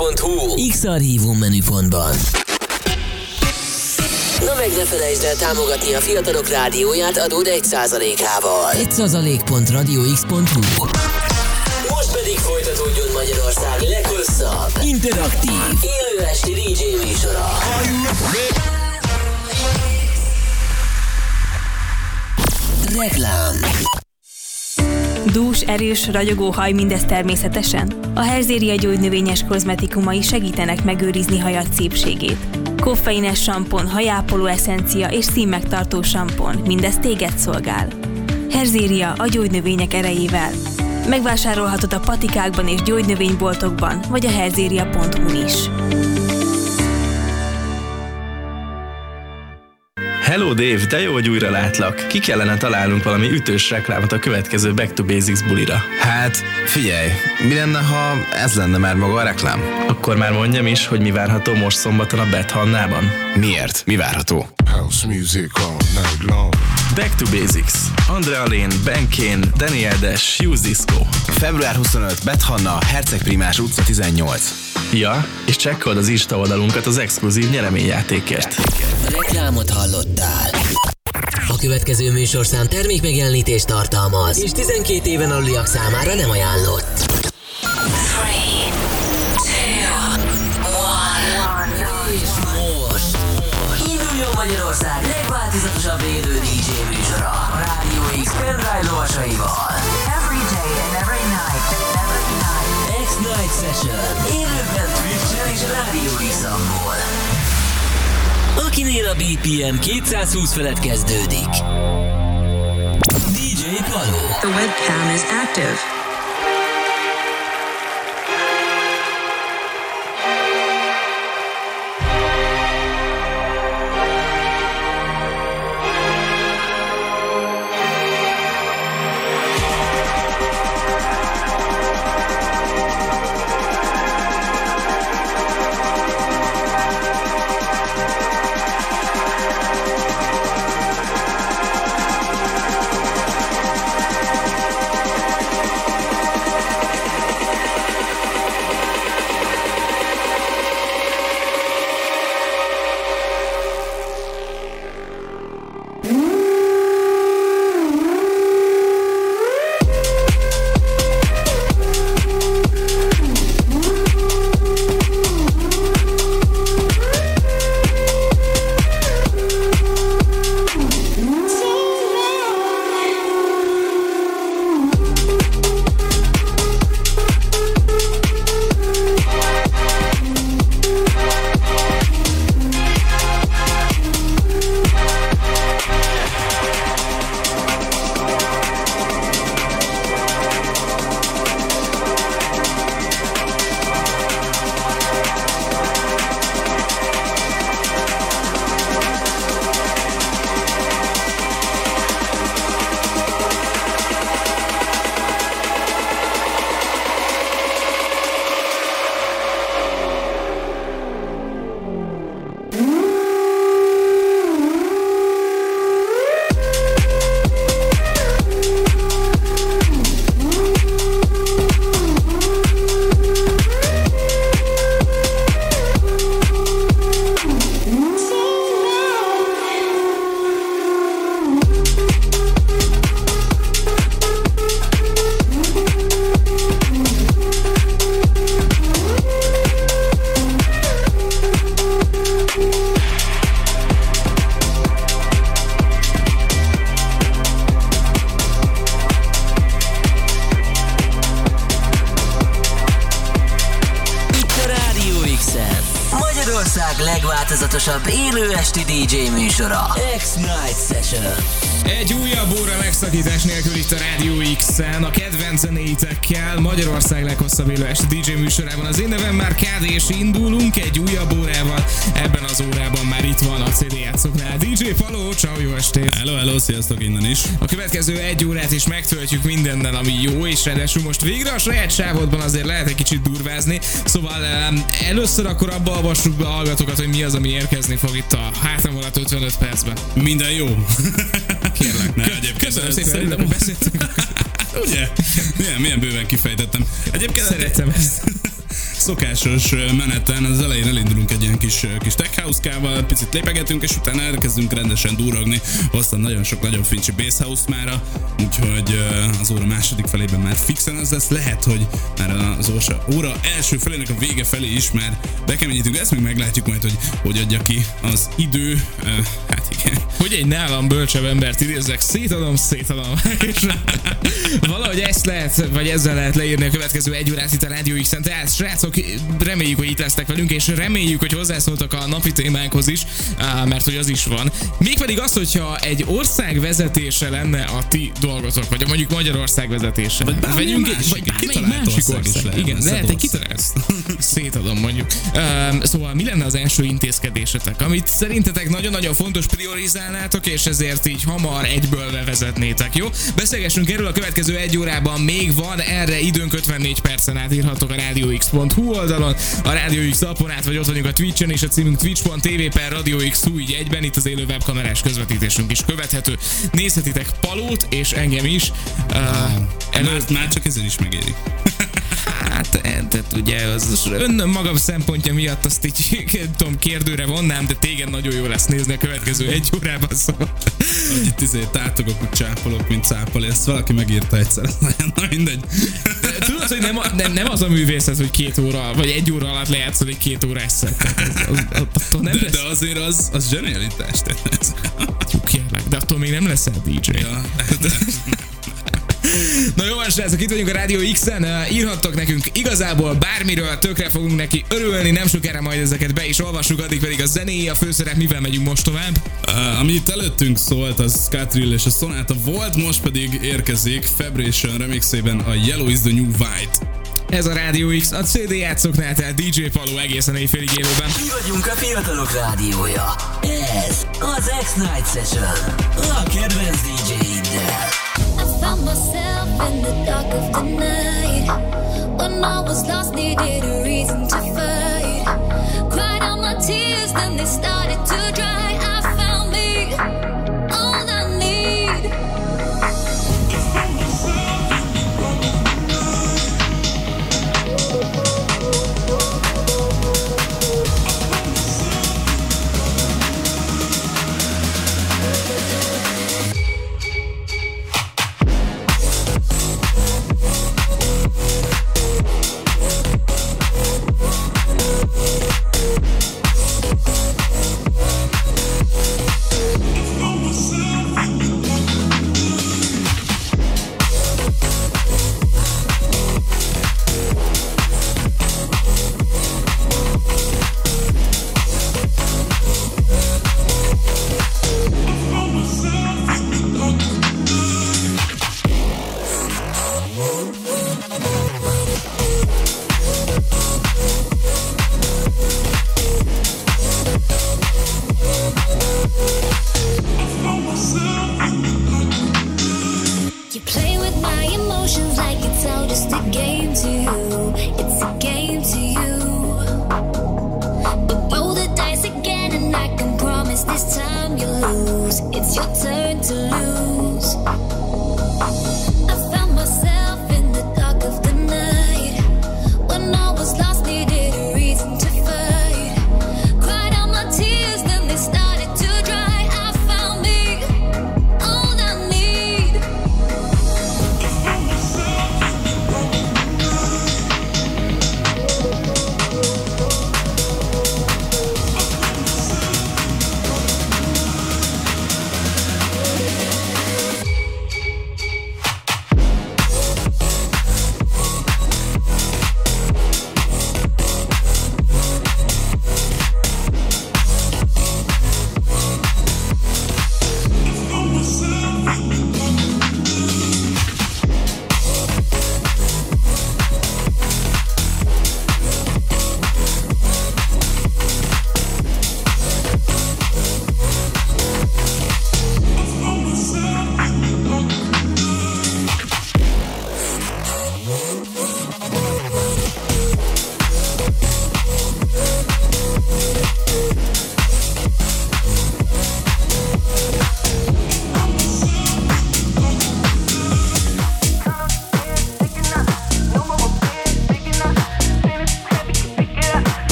x.hu X-Archívum menüpontban. Na meg ne felejtsd el támogatni a fiatalok rádióját adód 1%-ával. 1%.radiox.hu Most pedig folytatódjon Magyarország leghosszabb, interaktív, élő esti DJ műsora. Reklám Dús, erős, ragyogó haj mindez természetesen? A Herzéria gyógynövényes kozmetikumai segítenek megőrizni hajat szépségét. Koffeines sampon, hajápoló eszencia és színmegtartó sampon, mindez téged szolgál. Herzéria a gyógynövények erejével. Megvásárolhatod a patikákban és gyógynövényboltokban, vagy a herzéria.hu-n is. Hello Dave, de jó, hogy újra látlak. Ki kellene találnunk valami ütős reklámot a következő Back to Basics bulira. Hát, figyelj, mi lenne, ha ez lenne már maga a reklám? Akkor már mondjam is, hogy mi várható most szombaton a Bethannában. Miért? Mi várható? House music all night long. Back to Basics. Andrea Lane, Ben Kane, Daniel Dash, Use Disco. Február 25, Bethanna, Herceg Primás utca 18. Ja, és csekkold az Insta oldalunkat az exkluzív nyereményjátékért. Reklámot hallottál. A következő műsorszám termékmegjelenítést tartalmaz, és 12 éven aluliak számára nem ajánlott. Magyarország legváltozatosabb élő DJ műsora a Rádió X pendrive lovasaival. Every day and every night, every night. X-Night Session. Élőben Twitch-en és Rádió X-amból. Akinél a BPM 220 felett kezdődik. DJ Paló. The webcam is active. Megszakítás nélkül itt a Rádió X-en, a kedvenc zenéitekkel, Magyarország leghosszabb élő esti DJ műsorában. Az én nevem már KD, és indulunk egy újabb órával. Ebben az órában már itt van a CD játszóknál. DJ Paló, ciao, jó estét! Hello, hello, sziasztok innen is! A következő egy órát is megtöltjük mindennel, ami jó, és ráadásul most végre a saját sávodban azért lehet egy kicsit durvázni. Szóval először akkor abba olvassuk be a hallgatókat, hogy mi az, ami érkezni fog itt a hátra maradt 55 percben. Minden jó. Kérlek. Ne, egyébként Köszönöm szépen, szerintem beszéltünk. Ugye? Milyen, milyen bőven kifejtettem. Egyébként szeretem ezt. Szokásos meneten az elején elindulunk egy ilyen kis, kis tech house-kával, picit lépegetünk, és utána elkezdünk rendesen durogni. Hoztam nagyon sok nagyon fincsi bass house mára, úgyhogy az óra második felében már fixen az lesz. Lehet, hogy már az óra, óra első felének a vége felé is már bekeményítünk, ezt még meglátjuk majd, hogy hogy adja ki az idő. Hát igen. Hogy egy nálam bölcsebb embert idézzek, szétadom, szétadom. És valahogy ezt lehet, vagy ezzel lehet leírni a következő egy órát itt a Rádió x Tehát srácok, reméljük, hogy itt lesztek velünk, és reméljük, hogy hozzászóltak a napi témánkhoz is, mert hogy az is van. Mégpedig az, hogyha egy ország vezetése lenne a ti dolgotok, vagy mondjuk Magyarország vezetése. Vagy Vegyünk egy, vagy bármelyik másik ország, ország is lehet. Igen, lehet egy kitalált. Szétadom mondjuk. Um, szóval mi lenne az első intézkedésetek, amit szerintetek nagyon-nagyon fontos priorizálnátok, és ezért így hamar egyből bevezetnétek, jó? Beszélgessünk erről a következő egy órában, még van erre időnk 54 percen át írhatok a oldalon, a Radio X appon át, vagy ott vagyunk a Twitch-en, és a címünk twitch.tv per Radio X így egyben, itt az élő webkamerás közvetítésünk is követhető. Nézhetitek Palót, és engem is. Uh, előtt már csak ezen is megéri. Hát, tehát ugye az ön magam szempontja miatt azt így tudom, kérdőre vonnám, de téged nagyon jó lesz nézni a következő egy órában, szóval. Hogy itt izé tátogok, hogy csápolok, mint cápol, ezt valaki megírta egyszer, na mindegy. Tudod, hogy nem, nem, nem az a művészet, hogy két óra, vagy egy óra alatt lejátszol egy két óra eszet. de, de, azért az, az zsenialitás. Jó, kérlek, de attól még nem leszel DJ. Ja, de, Na jó, van, srácok, itt vagyunk a Rádió X-en, írhattok nekünk igazából bármiről, tökre fogunk neki örülni, nem sokára majd ezeket be is olvassuk, addig pedig a zenéi, a főszerep, mivel megyünk most tovább? Uh, ami itt előttünk szólt, az Scatrill és a Sonata volt, most pedig érkezik Fabration remixében a Yellow is the New White. Ez a Rádió X, a CD játszoknál, tehát DJ Paló egészen éjfélig élőben. Mi vagyunk a fiatalok rádiója. Ez az X-Night Session. A kedvenc DJ-iddel. Found myself in the dark of the night. When I was lost, needed a reason to fight. Cried out my tears, then they started to dry.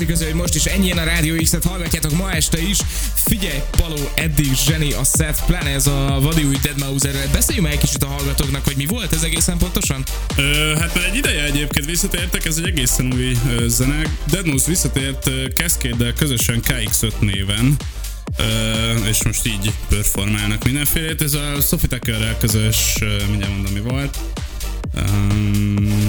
Köszi közül, hogy most is ennyien a Rádió X-et hallgatjátok ma este is. Figyelj, Paló, eddig zseni a set, pláne ez a vadi új Dead Mauserrel. Beszéljünk már egy kicsit a hallgatóknak, hogy mi volt ez egészen pontosan? Ö, hát már egy ideje egyébként visszatértek, ez egy egészen új ö, zene. Dead Mouse visszatért ö, Cascade-del közösen KX5 néven. Uh, és most így performálnak mindenfélét. Ez a Sophie Tuckerrel közös, uh, mindjárt mondom mi volt. Um,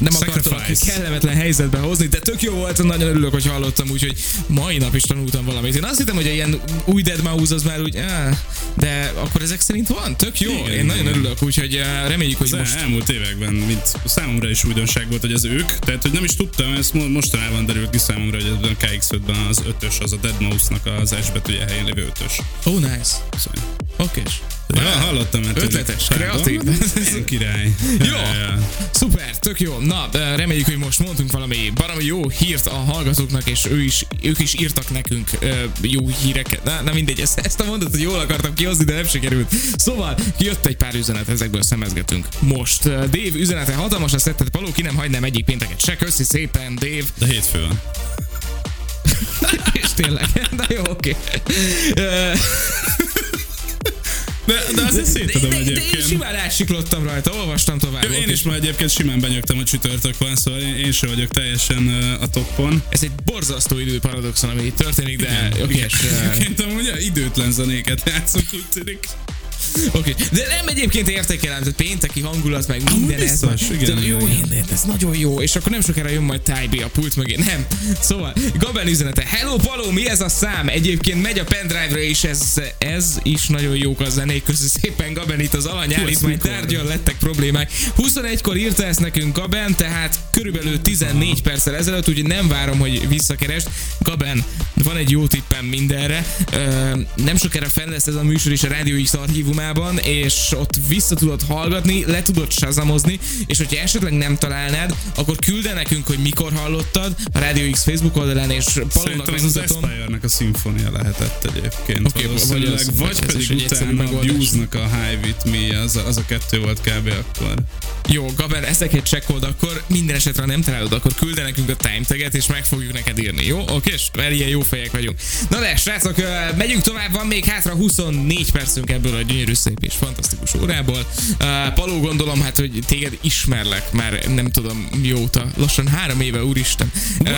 nem akartam Sacrifice. kellemetlen helyzetbe hozni, de tök jó volt, nagyon örülök, hogy hallottam, úgyhogy mai nap is tanultam valamit. Én azt hittem, hogy egy ilyen új Dead Mouse az már úgy, áh, de akkor ezek szerint van, tök jó. Igen, Én nagyon igen. örülök, úgyhogy reméljük, hogy most elmúlt években, mint számomra is újdonság volt, hogy az ők, tehát hogy nem is tudtam, ez mo- mostanában derült ki számomra, hogy ebben a KX5-ben az ötös, az a Dead Mouse-nak az S betűje helyén lévő ötös. Oh, nice. Szóval. Oké. Ja, hallottam, mert Ötletes, kreatív. Király. Jó, szuper, tök jó. Na, reméljük, hogy most mondtunk valami baromi jó hírt a hallgatóknak, és ő is, ők is írtak nekünk jó híreket. Na, na mindegy, ezt, ezt a mondatot jól akartam kihozni, de nem sikerült. Szóval jött egy pár üzenet, ezekből szemezgetünk. Most Dave üzenete hatalmas a szettet, Paló, ki nem hagynám egyik pénteket se. Köszi szépen, Dave. De hétfő van. és tényleg, na jó, oké. Eh, De, de azért szétadom de, de, de én egyébként. simán átsiklottam rajta, olvastam tovább. Én oké. is már egyébként simán benyögtem, hogy csütörtök van, szóval én, én sem vagyok teljesen uh, a toppon. Ez egy borzasztó időparadoxon, ami itt történik, de oké, és, eh, Egyébként amúgy időtlen zenéket játszunk, úgy tűnik. Oké, de nem egyébként értékelem, tehát pénteki hangulat, meg minden ez biztos, igen, jó, igen. ez nagyon jó, és akkor nem sokára jön majd Tybe a pult mögé, nem. Szóval, Gabel üzenete, hello Paló, mi ez a szám? Egyébként megy a pendrive-ra, és ez, ez is nagyon jók a zenék, köszi szépen Gaben itt az alanyállítmány tárgyon lettek problémák. 21-kor írta ezt nekünk Gaben, tehát körülbelül 14 perccel ezelőtt, úgyhogy nem várom, hogy visszakerest. Gaben, van egy jó tippem mindenre. Ö, nem sokára fenn lesz ez a műsor is a Radio X archívumában, és ott vissza tudod hallgatni, le tudod sazamozni, és hogyha esetleg nem találnád, akkor küld el nekünk, hogy mikor hallottad a Radio X Facebook oldalán, és Palónak Szerintem az megmutatom. Aspire-nek a szimfónia lehetett egyébként. Okay, vagy az- vagy, ez pedig egy egyszerű utána a. Buse-nak a High With Me, az, a- az a kettő volt kb. akkor. Jó, Gaben, ezeket csekkold, akkor minden esetre ha nem találod, akkor küld el nekünk a time taget, és meg fogjuk neked írni, jó? Oké, és mert ilyen jó fejek vagyunk. Na de, srácok, megyünk tovább, van még hátra 24 percünk ebből a gyönyörű szép és fantasztikus órából. Ö, Paló, gondolom, hát, hogy téged ismerlek már nem tudom mióta, lassan három éve, úristen. Ö,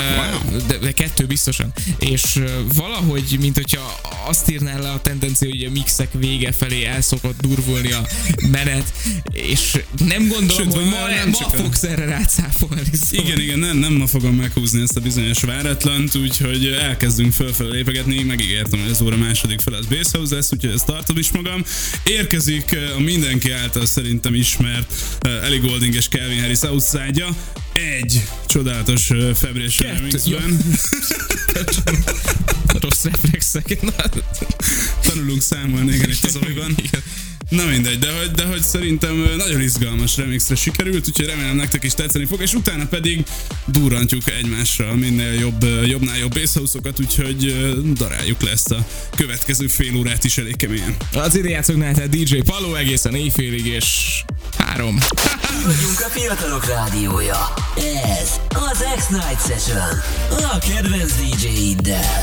De, de kettő biztosan. És ö, valahogy, mint hogyha azt írnál le a tendencia, hogy a mixek vége felé el szokott durvulni a menet, és nem gondolom, Sőt, hogy ma, nem ma fogsz erre rácáfolni. Szóval. Igen, igen, nem, nem ma fogom meghúzni ezt a bizonyos váratlant, úgyhogy elkezdünk fölfelé lépegetni, megígértem, hogy az óra második fel az Bass House lesz, úgyhogy ezt tartom is magam. Érkezik eh, a mindenki által szerintem ismert eh, Ellie Golding és Calvin Harris outside egy csodálatos Febrés Kettő, remixben. Rossz reflexek. Tanulunk számolni, igen, itt az omiban. Igen. Na mindegy, de hogy, de hogy szerintem nagyon izgalmas remixre sikerült, úgyhogy remélem nektek is tetszeni fog, és utána pedig durrantjuk egymásra minél jobb, jobbnál jobb basshouse-okat, úgyhogy daráljuk le ezt a következő fél órát is elég keményen. Az ide játszoknál, tehát DJ Paló egészen éjfélig, és három. Vagyunk a fiatalok rádiója. Ez az X-Night Session. A kedvenc DJ-iddel.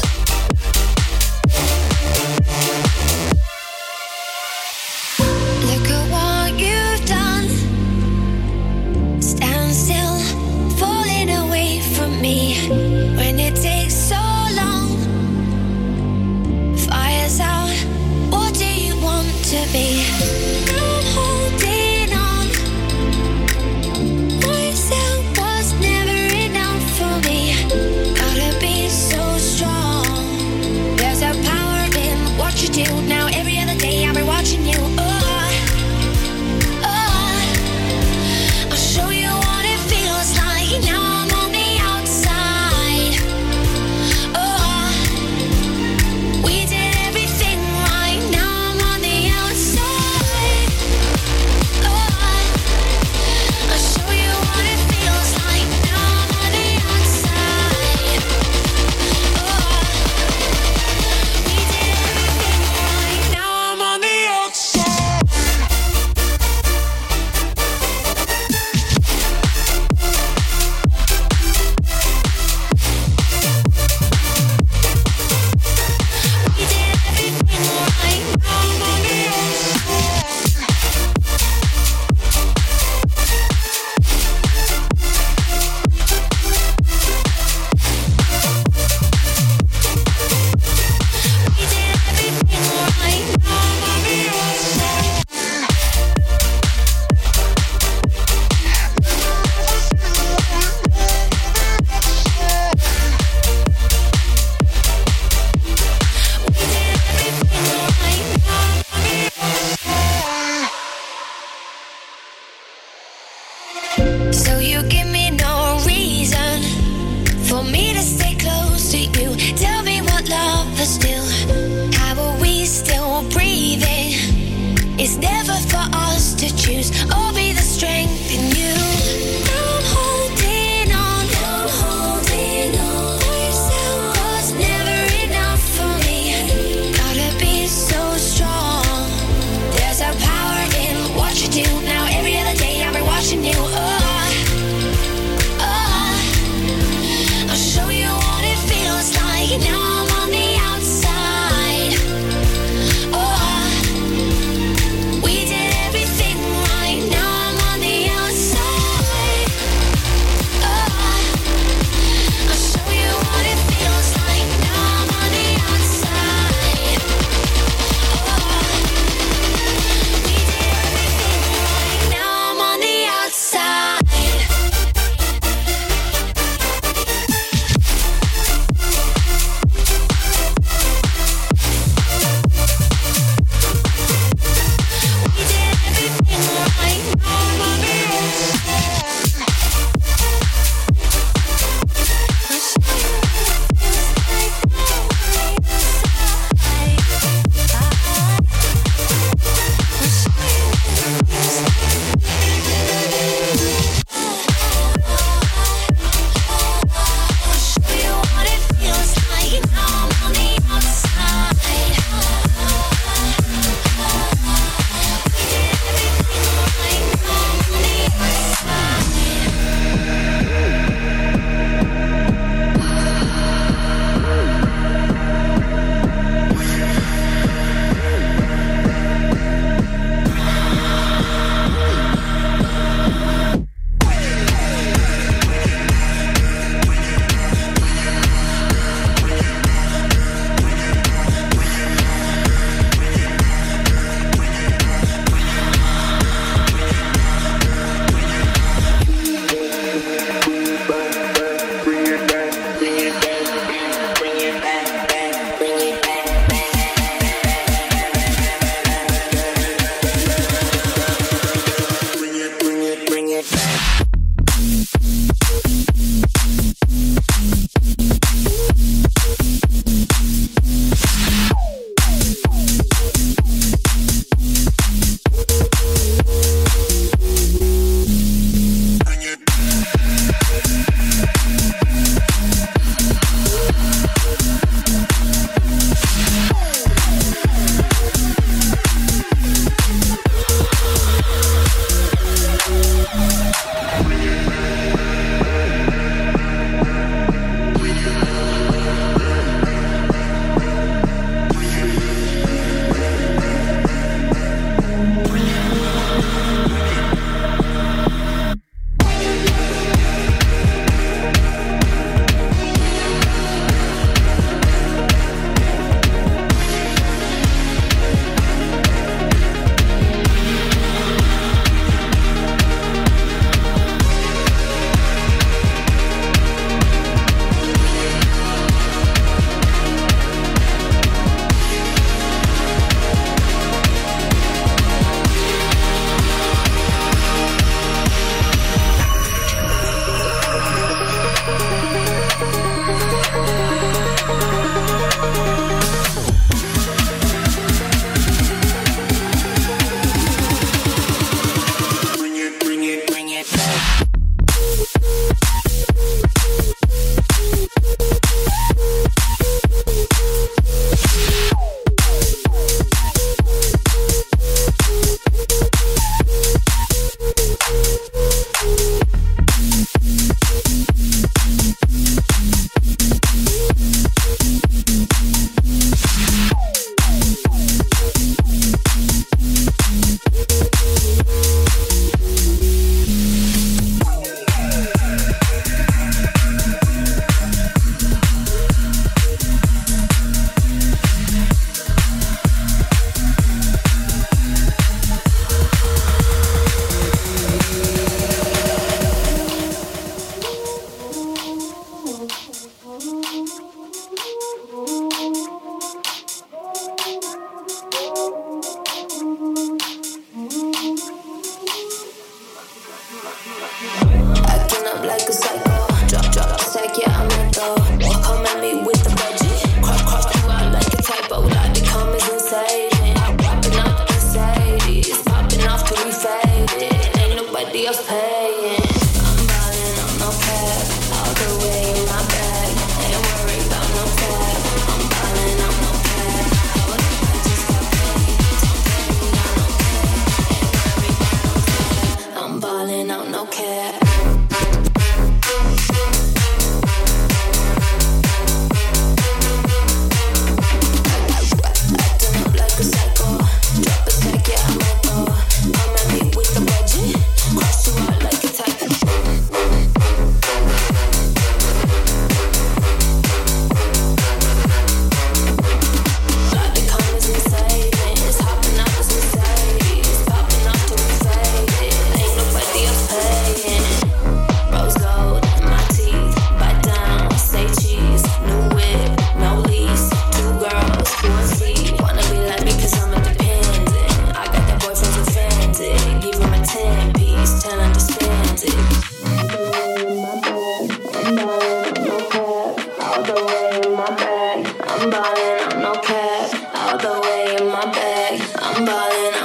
I'm ballin', I'm no cap. All the way in my bag. I'm ballin'.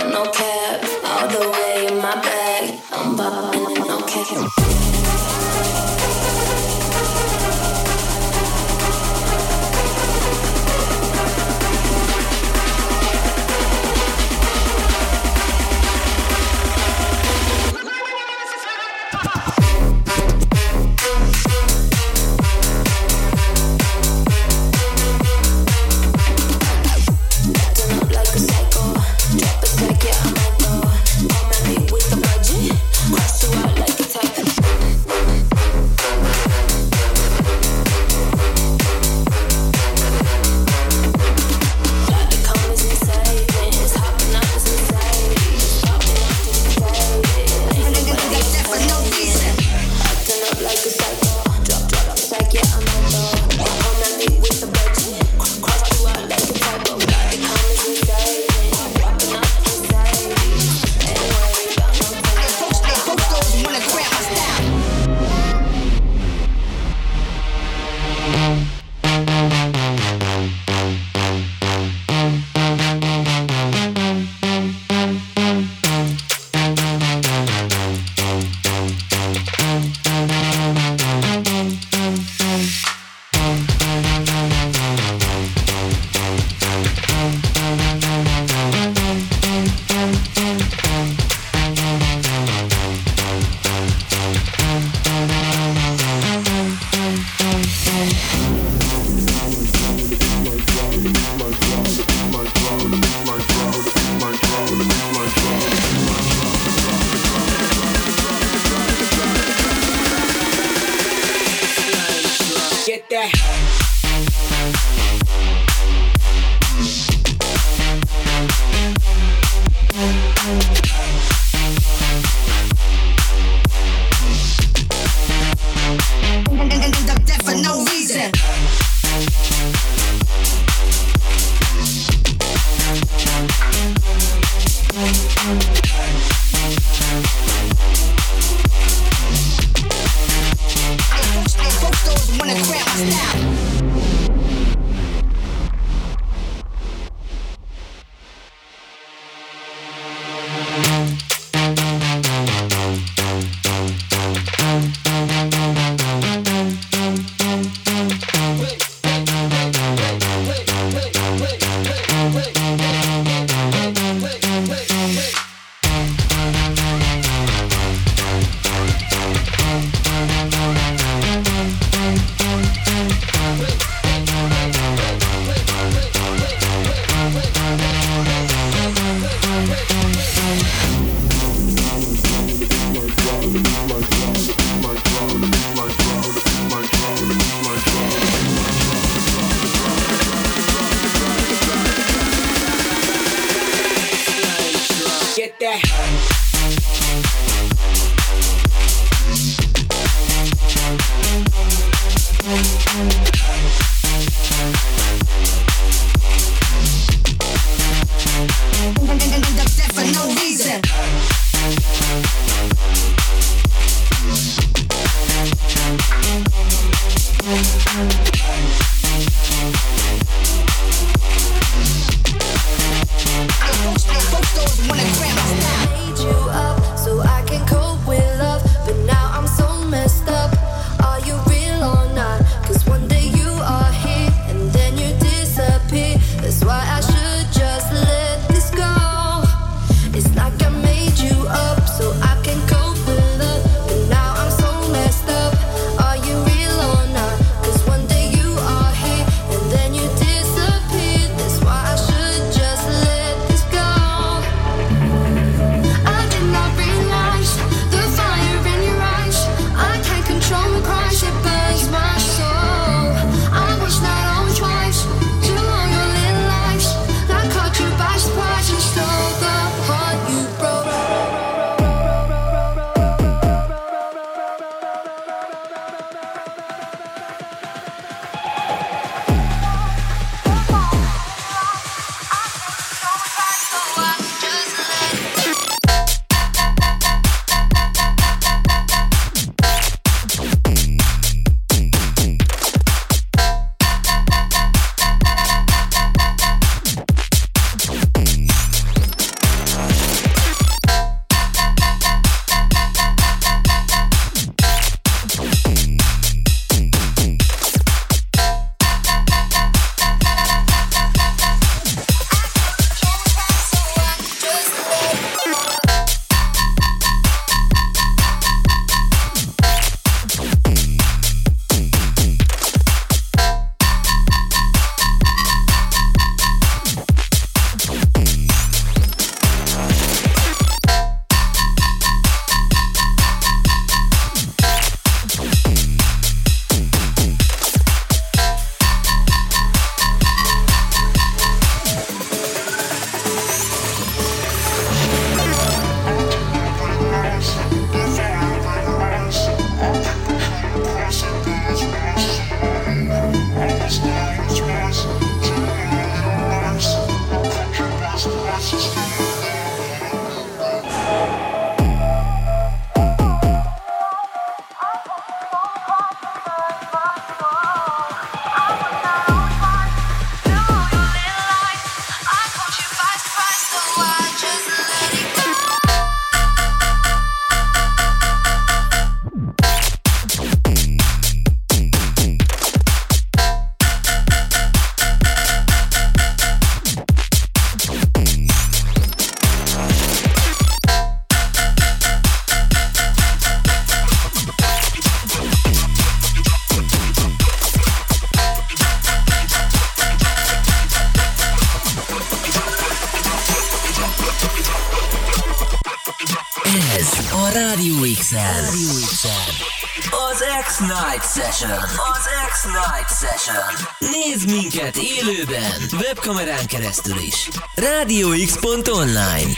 X-Night Session. Az X-Night Session. Nézd minket élőben, webkamerán keresztül is. Radio X.online.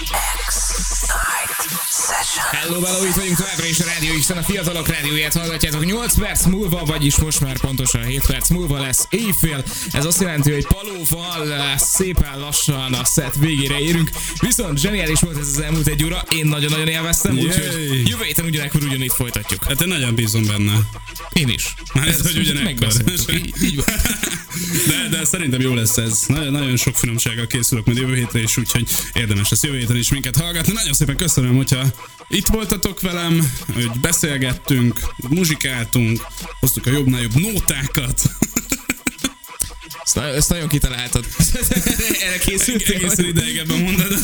X-Night Session. Hello, hello, itt vagyunk továbbra is a Rádió x a fiatalok rádióját hallgatjátok 8 perc múlva, vagyis most már pontosan 7 perc múlva lesz éjfél. Ez azt jelenti, hogy palóval szépen lassan a set végére érünk. Viszont zseniális volt ez az elmúlt egy óra, én nagyon-nagyon élveztem, úgyhogy jövő héten ugyanekkor ugyanígy folytatjuk. Hát én nagyon bízom benne. Én is. Ez, Ezt hogy ugyanekkor. így- van. De, de szerintem jó lesz ez. Nagyon, nagyon sok finomsággal készülök majd jövő hétre is, úgyhogy érdemes lesz jövő héten is minket hallgatni. Nagyon szépen köszönöm, hogyha itt voltatok velem, hogy beszélgettünk, muzsikáltunk, hoztuk a jobbnál jobb nótákat. Ezt, ezt nagyon kitaláltad. Erre készültél? Egészen idegenben mondod.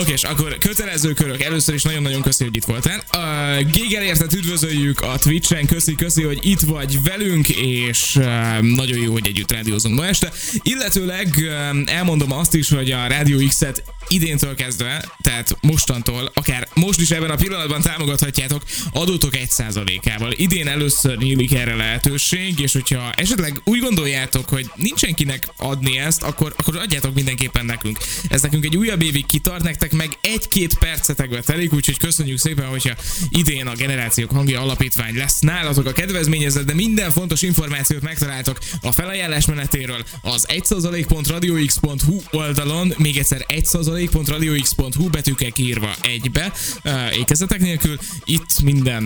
Oké, és akkor kötelező körök. Először is nagyon-nagyon köszi, hogy itt voltál. A Géger értet üdvözöljük a Twitch-en. Köszi, köszi, hogy itt vagy velünk, és nagyon jó, hogy együtt rádiózunk ma este. Illetőleg elmondom azt is, hogy a Rádió X-et idéntől kezdve, tehát mostantól, akár most is ebben a pillanatban támogathatjátok adótok 1%-ával. Idén először nyílik erre lehetőség, és hogyha esetleg úgy gondoljátok, hogy nincsen kinek adni ezt, akkor, akkor adjátok mindenképpen nekünk. Ez nekünk egy újabb évig kitart, nektek meg egy-két percetekbe telik, úgyhogy köszönjük szépen, hogyha idén a Generációk Hangja Alapítvány lesz nálatok a kedvezményezet, de minden fontos információt megtaláltok a felajánlás menetéről az 1%.radiox.hu oldalon, még egyszer 1%.radiox.hu betűkkel írva egybe, ékezetek nélkül. Itt minden,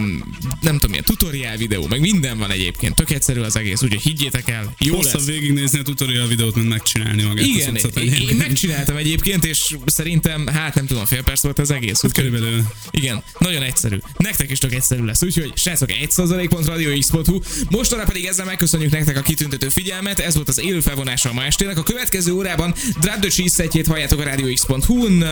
nem tudom, milyen tutoriál videó, meg minden van egyébként. Tök egyszerű az egész, úgyhogy higgyétek el, jó Hosszabb lesz. végignézni a tutorial videót, mint megcsinálni magát. Igen, én, én megcsináltam egyébként, és szerintem, hát nem tudom, fél perc volt az egész. Úgyhogy, Körülbelül. igen, nagyon egyszerű. Nektek is tök egyszerű lesz, úgyhogy srácok, 1%.radiox.hu. Mostanra pedig ezzel megköszönjük nektek a kitüntető figyelmet. Ez volt az élő felvonása a ma estének. A következő órában Drop the Cheese halljátok a radiox.hu-n,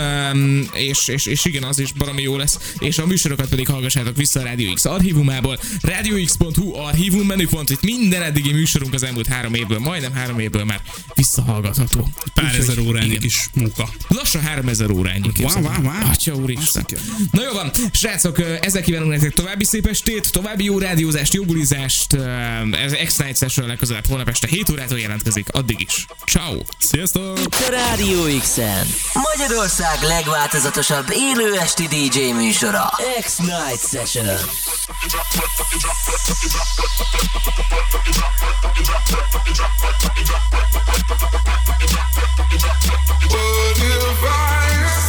és, és, és, igen, az is baromi jó lesz. És a műsorokat pedig hallgassátok vissza a Radio X archívumából. radiox.hu archívum menüpont, itt minden eddigi műsorunk az elmúlt három évből, majdnem három évből már visszahallgatható. Pár Úgyhogy ezer órányi kis munka. Lassan 3000 órányi képzeld. Wow, wow, wow. Atya úristen. Na jó van, srácok, ezzel kívánunk nektek további szép estét, további jó rádiózást, jó bulizást. Ez X-Night Session legközelebb holnap este 7 órától jelentkezik. Addig is. Ciao. Sziasztok! A Rádió X-en. Magyarország legváltozatosabb élő esti DJ műsora. X-Night Session.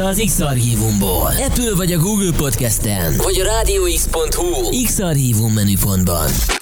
vissza az X-Archívumból. Apple vagy a Google Podcast-en, vagy a rádióx.hu X-Archívum menüpontban.